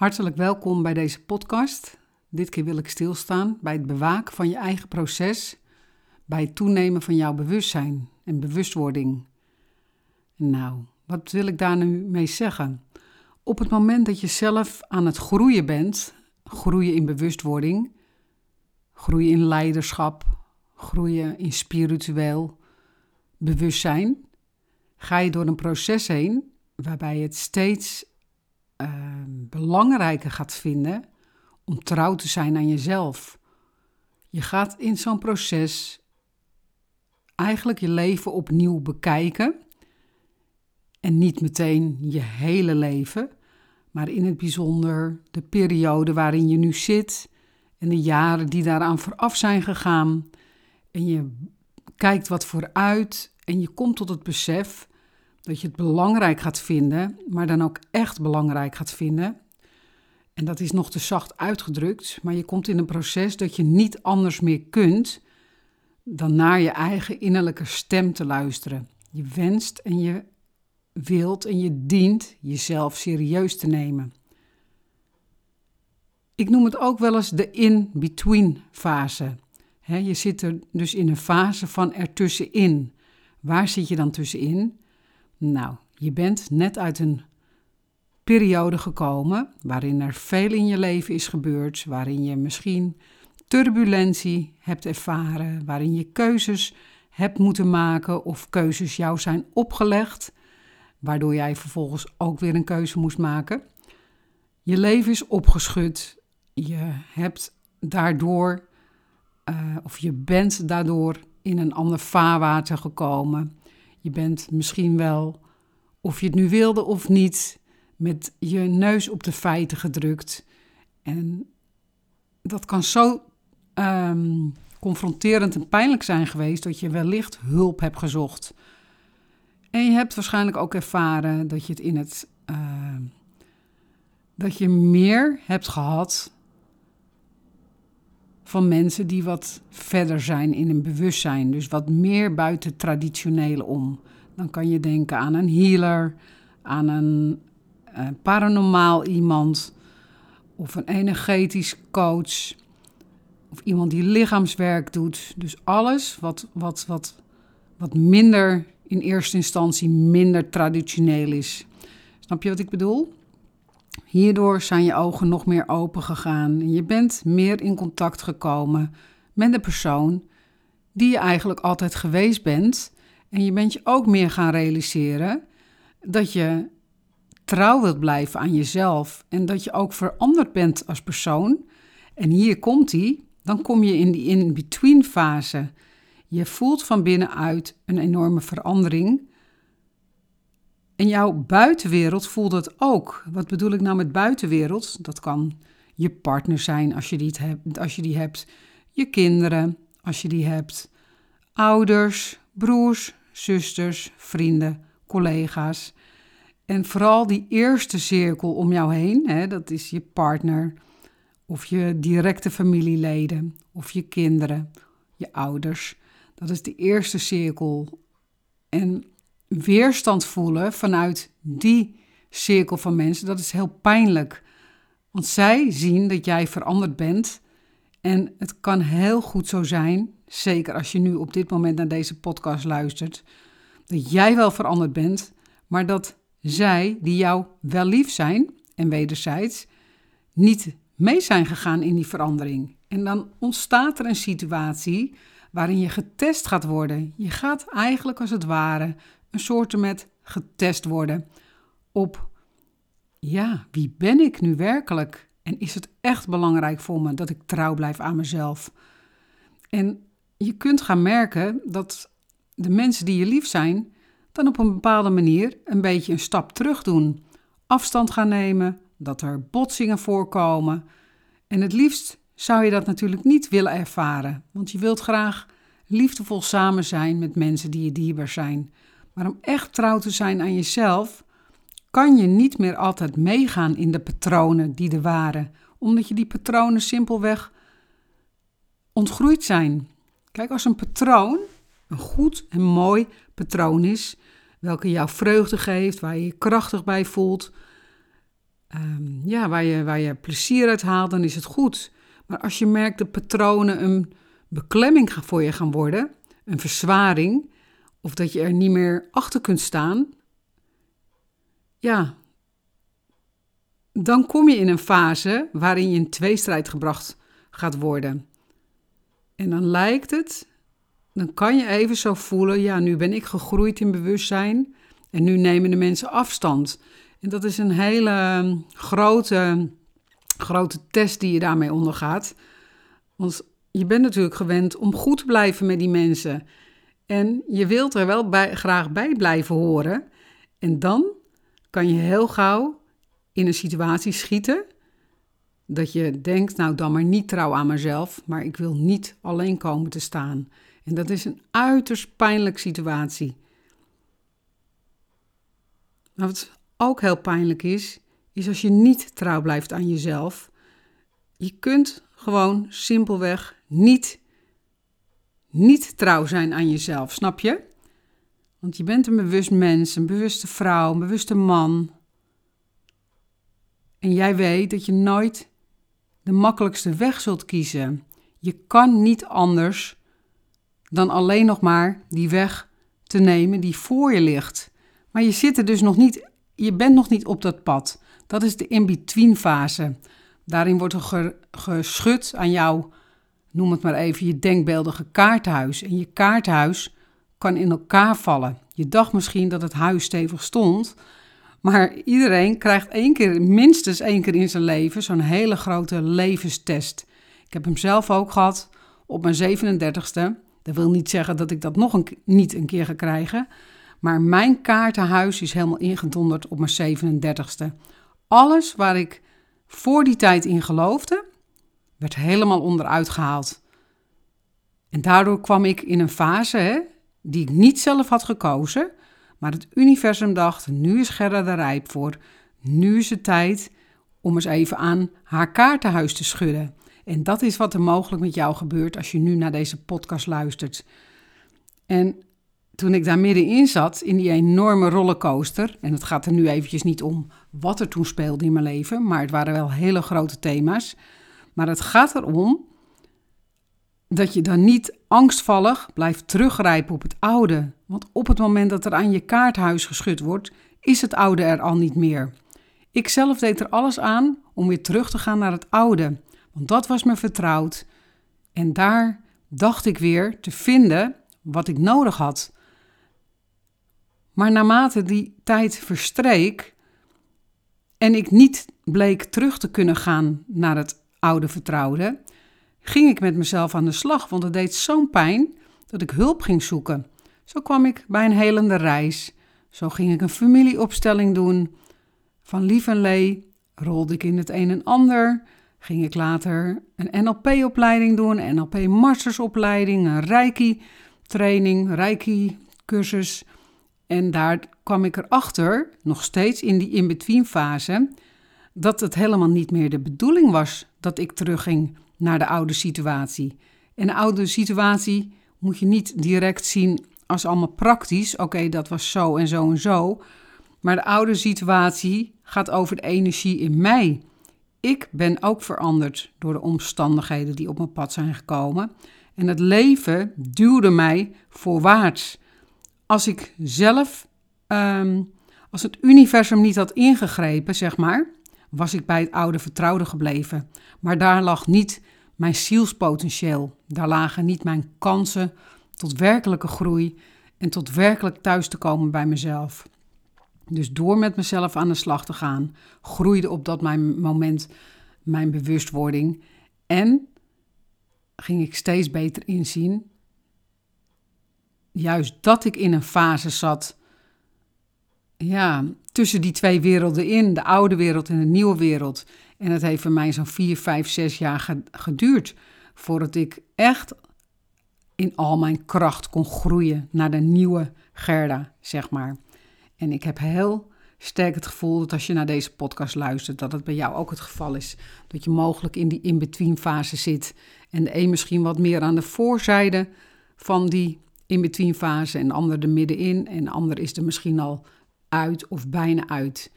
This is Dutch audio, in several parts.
Hartelijk welkom bij deze podcast. Dit keer wil ik stilstaan bij het bewaken van je eigen proces, bij het toenemen van jouw bewustzijn en bewustwording. Nou, wat wil ik daar nu mee zeggen? Op het moment dat je zelf aan het groeien bent, groeien in bewustwording, groeien in leiderschap, groeien in spiritueel bewustzijn, ga je door een proces heen waarbij het steeds uh, belangrijker gaat vinden om trouw te zijn aan jezelf. Je gaat in zo'n proces eigenlijk je leven opnieuw bekijken. En niet meteen je hele leven, maar in het bijzonder de periode waarin je nu zit en de jaren die daaraan vooraf zijn gegaan. En je kijkt wat vooruit en je komt tot het besef dat je het belangrijk gaat vinden, maar dan ook echt belangrijk gaat vinden. En dat is nog te zacht uitgedrukt, maar je komt in een proces dat je niet anders meer kunt dan naar je eigen innerlijke stem te luisteren. Je wenst en je wilt en je dient jezelf serieus te nemen. Ik noem het ook wel eens de in-between fase. je zit er dus in een fase van ertussenin. Waar zit je dan tussenin? Nou, je bent net uit een periode gekomen waarin er veel in je leven is gebeurd, waarin je misschien turbulentie hebt ervaren, waarin je keuzes hebt moeten maken of keuzes jou zijn opgelegd, waardoor jij vervolgens ook weer een keuze moest maken. Je leven is opgeschud, je hebt daardoor, uh, of je bent daardoor in een ander vaarwater gekomen. Je bent misschien wel, of je het nu wilde of niet, met je neus op de feiten gedrukt. En dat kan zo ehm, confronterend en pijnlijk zijn geweest dat je wellicht hulp hebt gezocht. En je hebt waarschijnlijk ook ervaren dat je het in het. Uh, dat je meer hebt gehad van mensen die wat verder zijn in hun bewustzijn. Dus wat meer buiten het traditionele om. Dan kan je denken aan een healer, aan een uh, paranormaal iemand of een energetisch coach of iemand die lichaamswerk doet. Dus alles wat, wat, wat, wat minder in eerste instantie minder traditioneel is. Snap je wat ik bedoel? Hierdoor zijn je ogen nog meer open gegaan je bent meer in contact gekomen met de persoon die je eigenlijk altijd geweest bent. En je bent je ook meer gaan realiseren dat je trouw wilt blijven aan jezelf en dat je ook veranderd bent als persoon. En hier komt hij, dan kom je in die in-between fase. Je voelt van binnenuit een enorme verandering. En jouw buitenwereld voelt het ook. Wat bedoel ik nou met buitenwereld? Dat kan je partner zijn als je die, hebt, als je die hebt, je kinderen als je die hebt, ouders, broers, zusters, vrienden, collega's. En vooral die eerste cirkel om jou heen, hè, dat is je partner of je directe familieleden of je kinderen, je ouders. Dat is de eerste cirkel. En weerstand voelen vanuit die cirkel van mensen, dat is heel pijnlijk. Want zij zien dat jij veranderd bent. En het kan heel goed zo zijn, zeker als je nu op dit moment naar deze podcast luistert, dat jij wel veranderd bent, maar dat zij, die jou wel lief zijn en wederzijds, niet mee zijn gegaan in die verandering. En dan ontstaat er een situatie waarin je getest gaat worden. Je gaat eigenlijk als het ware een soort met getest worden op, ja, wie ben ik nu werkelijk? En is het echt belangrijk voor me dat ik trouw blijf aan mezelf? En je kunt gaan merken dat de mensen die je lief zijn, dan op een bepaalde manier een beetje een stap terug doen. Afstand gaan nemen, dat er botsingen voorkomen. En het liefst zou je dat natuurlijk niet willen ervaren, want je wilt graag liefdevol samen zijn met mensen die je dierbaar zijn. Maar om echt trouw te zijn aan jezelf, kan je niet meer altijd meegaan in de patronen die er waren, omdat je die patronen simpelweg ontgroeid zijn. Kijk, als een patroon een goed en mooi patroon is, welke jou vreugde geeft, waar je je krachtig bij voelt, ehm, ja, waar, je, waar je plezier uit haalt, dan is het goed. Maar als je merkt dat patronen een beklemming voor je gaan worden, een verzwaring, of dat je er niet meer achter kunt staan, ja, dan kom je in een fase waarin je in tweestrijd gebracht gaat worden. En dan lijkt het, dan kan je even zo voelen, ja, nu ben ik gegroeid in bewustzijn en nu nemen de mensen afstand. En dat is een hele ehm, grote, grote test die je daarmee ondergaat. Want je bent natuurlijk gewend om goed te blijven met die mensen. En je wilt er wel bij, graag bij blijven horen. En dan kan je heel gauw in een situatie schieten dat je denkt, nou dan maar niet trouw aan mezelf, maar ik wil niet alleen komen te staan. En dat is een uiterst pijnlijke situatie. Maar wat ook heel pijnlijk is, is als je niet trouw blijft aan jezelf. Je kunt gewoon simpelweg niet, niet trouw zijn aan jezelf, snap je? Want je bent een bewust mens, een bewuste vrouw, een bewuste man. En jij weet dat je nooit de makkelijkste weg zult kiezen. Je kan niet anders dan alleen nog maar die weg te nemen die voor je ligt. Maar je zit er dus nog niet, je bent nog niet op dat pad. Dat is de in-between fase. Daarin wordt er geschud aan jouw, noem het maar even, je denkbeeldige kaartenhuis. En je kaartenhuis kan in elkaar vallen. Je dacht misschien dat het huis stevig stond, maar iedereen krijgt één keer, minstens één keer in zijn leven, zo'n hele grote levenstest. Ik heb hem zelf ook gehad op mijn 37ste. Dat wil niet zeggen dat ik dat nog een, niet een keer ga krijgen. Maar mijn kaartenhuis is helemaal ingedonderd op mijn 37ste. Alles waar ik voor die tijd in geloofde, werd helemaal onderuit gehaald. En daardoor kwam ik in een fase hè, die ik niet zelf had gekozen, maar het universum dacht: nu is Gerda er rijp voor. Nu is het tijd om eens even aan haar kaartenhuis te schudden. En dat is wat er mogelijk met jou gebeurt als je nu naar deze podcast luistert. En toen ik daar middenin zat, in die enorme rollercoaster, en het gaat er nu eventjes niet om wat er toen speelde in mijn leven, maar het waren wel hele grote thema's. Maar het gaat erom dat je dan niet angstvallig blijft teruggrijpen op het oude. Want op het moment dat er aan je kaarthuis geschud wordt, is het oude er al niet meer. Ik zelf deed er alles aan om weer terug te gaan naar het oude, want dat was me vertrouwd. En daar dacht ik weer te vinden wat ik nodig had. Maar naarmate die tijd verstreek en ik niet bleek terug te kunnen gaan naar het oude vertrouwde, ging ik met mezelf aan de slag, want het deed zo'n pijn dat ik hulp ging zoeken. Zo kwam ik bij een helende reis. Zo ging ik een familieopstelling doen. Van lief en lee rolde ik in het een en ander. Ging ik later een NLP-opleiding doen, een NLP-mastersopleiding, een Reiki-training, Reiki-cursus. En daar kwam ik erachter, nog steeds in die in-between fase, dat het helemaal niet meer de bedoeling was dat ik terugging naar de oude situatie. En de oude situatie moet je niet direct zien als allemaal praktisch. Oké, dat was zo en zo en zo. Maar de oude situatie gaat over de energie in mij. Ik ben ook veranderd door de omstandigheden die op mijn pad zijn gekomen. En het leven duwde mij voorwaarts. Als ik zelf, ehm, als het universum niet had ingegrepen, zeg maar, was ik bij het oude vertrouwde gebleven. Maar daar lag niet mijn zielspotentieel. Daar lagen niet mijn kansen tot werkelijke groei en tot werkelijk thuis te komen bij mezelf. Dus door met mezelf aan de slag te gaan, groeide op dat moment mijn bewustwording en ging ik steeds beter inzien, juist dat ik in een fase zat, ja, tussen die twee werelden in, de oude wereld en de nieuwe wereld. En het heeft voor mij zo'n vier, vijf, zes jaar geduurd voordat ik echt in al mijn kracht kon groeien naar de nieuwe Gerda, zeg maar. En ik heb heel sterk het gevoel dat als je naar deze podcast luistert, dat het bij jou ook het geval is. Dat je mogelijk in die in-between fase zit. En de een misschien wat meer aan de voorzijde van die in-between fase en de ander er middenin. En de ander is er misschien al uit of bijna uit.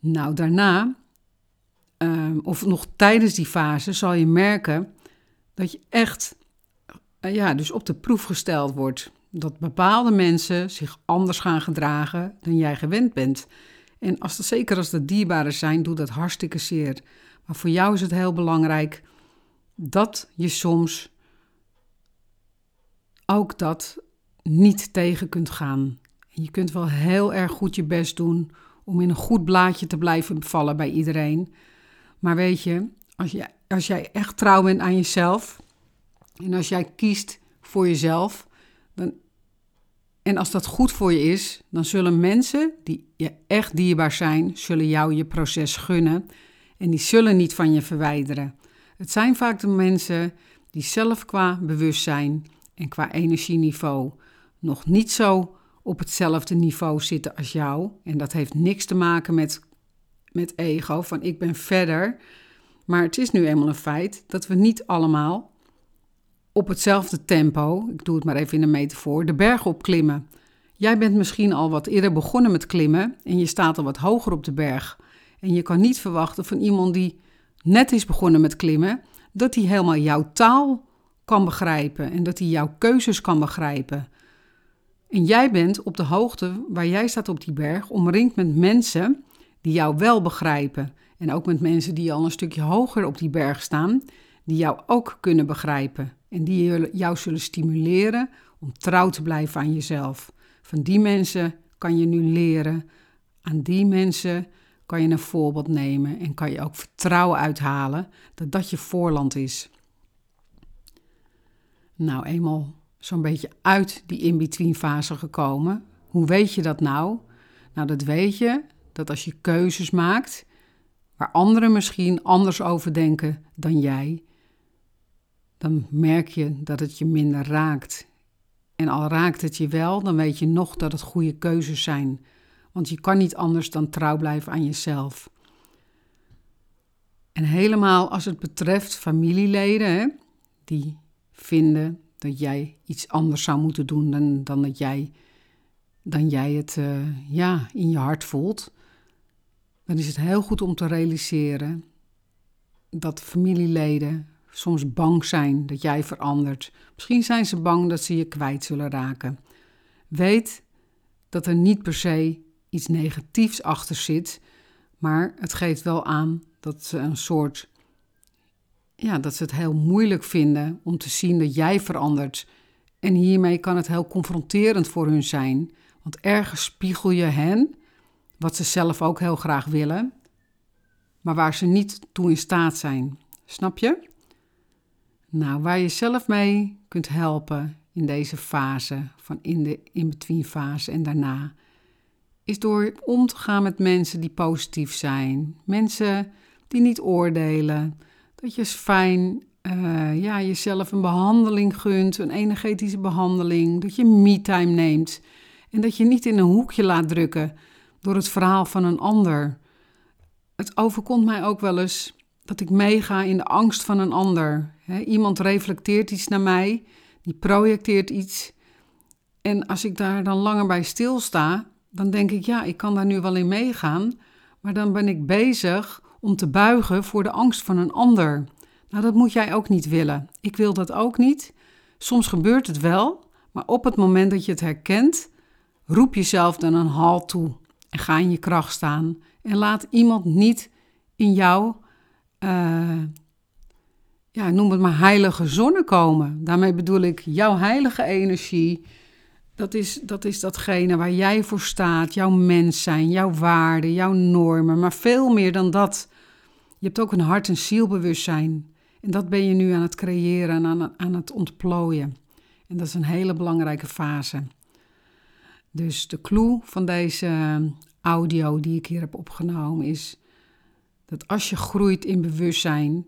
Nou, daarna ehm, of nog tijdens die fase, zal je merken dat je echt eh, ja, dus op de proef gesteld wordt. Dat bepaalde mensen zich anders gaan gedragen dan jij gewend bent. En als dat, zeker als dat dierbaren zijn, doet dat hartstikke zeer. Maar voor jou is het heel belangrijk dat je soms ook dat niet tegen kunt gaan. Je kunt wel heel erg goed je best doen om in een goed blaadje te blijven vallen bij iedereen. Maar weet je, als, je, als jij echt trouw bent aan jezelf en als jij kiest voor jezelf, dan, en als dat goed voor je is, dan zullen mensen die je echt dierbaar zijn, zullen jou je proces gunnen en die zullen niet van je verwijderen. Het zijn vaak de mensen die zelf qua bewustzijn en qua energieniveau nog niet zo op hetzelfde niveau zitten als jou. En dat heeft niks te maken met, met ego, van ik ben verder. Maar het is nu eenmaal een feit dat we niet allemaal op hetzelfde tempo, ik doe het maar even in een metafoor, de berg opklimmen. Jij bent misschien al wat eerder begonnen met klimmen en je staat al wat hoger op de berg. En je kan niet verwachten van iemand die net is begonnen met klimmen, dat hij helemaal jouw taal kan begrijpen en dat hij jouw keuzes kan begrijpen. En jij bent op de hoogte waar jij staat op die berg, omringd met mensen die jou wel begrijpen. En ook met mensen die al een stukje hoger op die berg staan, die jou ook kunnen begrijpen. En die jou zullen stimuleren om trouw te blijven aan jezelf. Van die mensen kan je nu leren. Aan die mensen kan je een voorbeeld nemen en kan je ook vertrouwen uithalen dat dat je voorland is. Nou, eenmaal zo'n beetje uit die in-between fase gekomen. Hoe weet je dat nou? Nou, dat weet je dat als je keuzes maakt waar anderen misschien anders over denken dan jij, dan merk je dat het je minder raakt. En al raakt het je wel, dan weet je nog dat het goede keuzes zijn. Want je kan niet anders dan trouw blijven aan jezelf. En helemaal als het betreft familieleden hè, die vinden dat jij iets anders zou moeten doen dan, dan dat jij, dan jij het uh, ja, in je hart voelt, dan is het heel goed om te realiseren dat familieleden soms bang zijn dat jij verandert. Misschien zijn ze bang dat ze je kwijt zullen raken. Weet dat er niet per se iets negatiefs achter zit, maar het geeft wel aan dat ze een soort ja, dat ze het heel moeilijk vinden om te zien dat jij verandert. En hiermee kan het heel confronterend voor hun zijn, want ergens spiegel je hen wat ze zelf ook heel graag willen, maar waar ze niet toe in staat zijn. Snap je? Nou, waar je zelf mee kunt helpen in deze fase, van in de in-between fase en daarna, is door om te gaan met mensen die positief zijn, mensen die niet oordelen, dat je fijn uh, ja, jezelf een behandeling gunt, een energetische behandeling, dat je me-time neemt en dat je niet in een hoekje laat drukken door het verhaal van een ander. Het overkomt mij ook wel eens dat ik meega in de angst van een ander. iemand reflecteert iets naar mij, die projecteert iets. En als ik daar dan langer bij stilsta, dan denk ik, ja, ik kan daar nu wel in meegaan, maar dan ben ik bezig om te buigen voor de angst van een ander. Nou, dat moet jij ook niet willen. Ik wil dat ook niet. Soms gebeurt het wel, maar op het moment dat je het herkent, roep jezelf dan een halt toe en ga in je kracht staan. En laat iemand niet in jou, uh, ja, noem het maar heilige zonne komen. Daarmee bedoel ik jouw heilige energie. Dat is, dat is datgene waar jij voor staat, jouw mens zijn, jouw waarden, jouw normen, maar veel meer dan dat. Je hebt ook een hart- en zielbewustzijn. En dat ben je nu aan het creëren en aan, aan het ontplooien. En dat is een hele belangrijke fase. Dus de clue van deze audio die ik hier heb opgenomen is dat als je groeit in bewustzijn,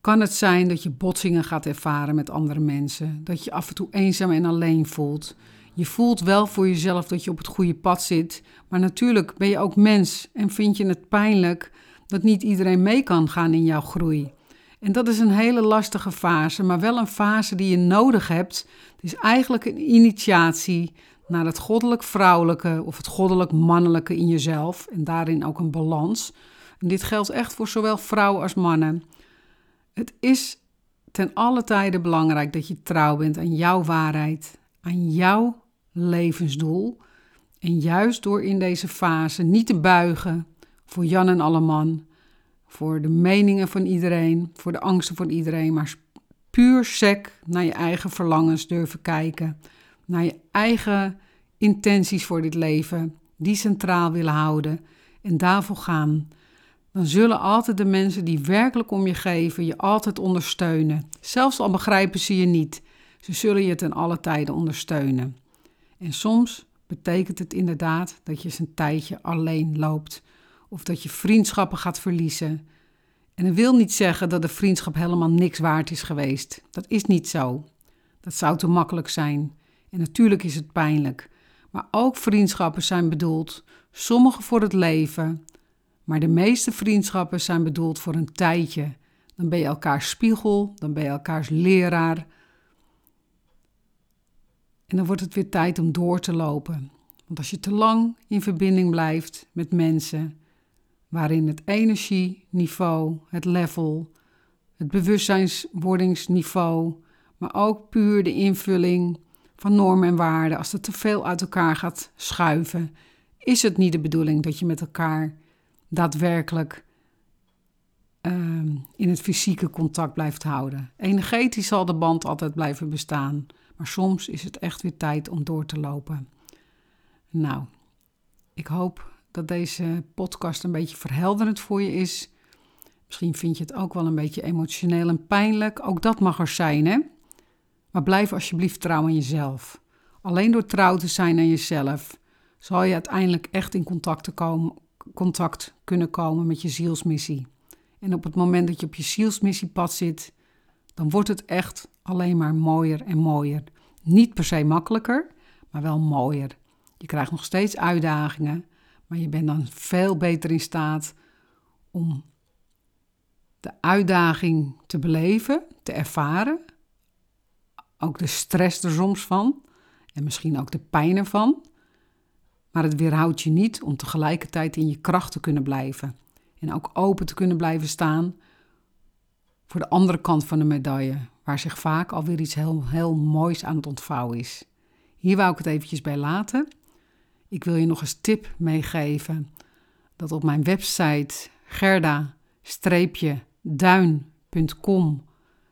kan het zijn dat je botsingen gaat ervaren met andere mensen. Dat je af en toe eenzaam en alleen voelt. Je voelt wel voor jezelf dat je op het goede pad zit. Maar natuurlijk ben je ook mens en vind je het pijnlijk dat niet iedereen mee kan gaan in jouw groei. En dat is een hele lastige fase, maar wel een fase die je nodig hebt. Het is eigenlijk een initiatie naar het goddelijk vrouwelijke of het goddelijk mannelijke in jezelf en daarin ook een balans. En dit geldt echt voor zowel vrouwen als mannen. Het is ten alle tijde belangrijk dat je trouw bent aan jouw waarheid, aan jouw levensdoel. En juist door in deze fase niet te buigen voor Jan en Alleman, voor de meningen van iedereen, voor de angsten van iedereen, maar puur sec naar je eigen verlangens durven kijken, naar je eigen intenties voor dit leven, die centraal willen houden en daarvoor gaan. Dan zullen altijd de mensen die werkelijk om je geven je altijd ondersteunen. Zelfs al begrijpen ze je niet, ze zullen je ten alle tijden ondersteunen. En soms betekent het inderdaad dat je eens een tijdje alleen loopt of dat je vriendschappen gaat verliezen. En dat wil niet zeggen dat de vriendschap helemaal niks waard is geweest. Dat is niet zo. Dat zou te makkelijk zijn. En natuurlijk is het pijnlijk. Maar ook vriendschappen zijn bedoeld, sommige voor het leven, maar de meeste vriendschappen zijn bedoeld voor een tijdje. Dan ben je elkaars spiegel, dan ben je elkaars leraar. En dan wordt het weer tijd om door te lopen. Want als je te lang in verbinding blijft met mensen, waarin het energieniveau, het level, het bewustzijnswordingsniveau, maar ook puur de invulling van normen en waarden, als het te veel uit elkaar gaat schuiven, is het niet de bedoeling dat je met elkaar daadwerkelijk ehm, in het fysieke contact blijft houden. Energetisch zal de band altijd blijven bestaan, maar soms is het echt weer tijd om door te lopen. Nou, ik hoop dat deze podcast een beetje verhelderend voor je is. Misschien vind je het ook wel een beetje emotioneel en pijnlijk. Ook dat mag er zijn, hè? Maar blijf alsjeblieft trouw aan jezelf. Alleen door trouw te zijn aan jezelf zal je uiteindelijk echt in contact, komen, contact kunnen komen met je zielsmissie. En op het moment dat je op je zielsmissiepad zit, dan wordt het echt alleen maar mooier en mooier. Niet per se makkelijker, maar wel mooier. Je krijgt nog steeds uitdagingen, maar je bent dan veel beter in staat om de uitdaging te beleven, te ervaren. Ook de stress er soms van en misschien ook de pijn ervan. Maar het weerhoudt je niet om tegelijkertijd in je kracht te kunnen blijven. En ook open te kunnen blijven staan voor de andere kant van de medaille, waar zich vaak alweer iets heel, heel moois aan het ontvouwen is. Hier wou ik het eventjes bij laten. Ik wil je nog eens tip meegeven dat op mijn website gerda-duin.com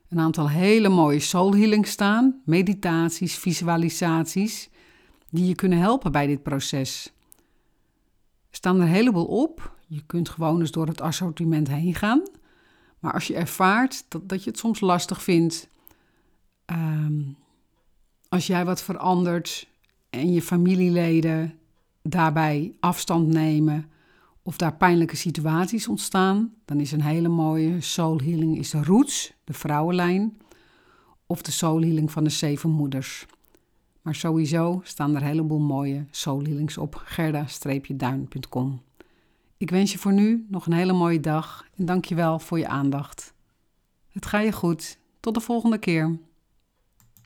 een aantal hele mooie soul healing staan, meditaties, visualisaties die je kunnen helpen bij dit proces. Er staan er een heleboel op. Je kunt gewoon eens door het assortiment heen gaan. Maar als je ervaart dat, dat je het soms lastig vindt, ehm, als jij wat verandert en je familieleden daarbij afstand nemen of daar pijnlijke situaties ontstaan, dan is een hele mooie soul healing is de roots, de vrouwenlijn, of de soul healing van de zeven moeders. Maar sowieso staan er een heleboel mooie soulhealings op gerda-duin.com. Ik wens je voor nu nog een hele mooie dag en dank je wel voor je aandacht. Het gaat je goed. Tot de volgende keer.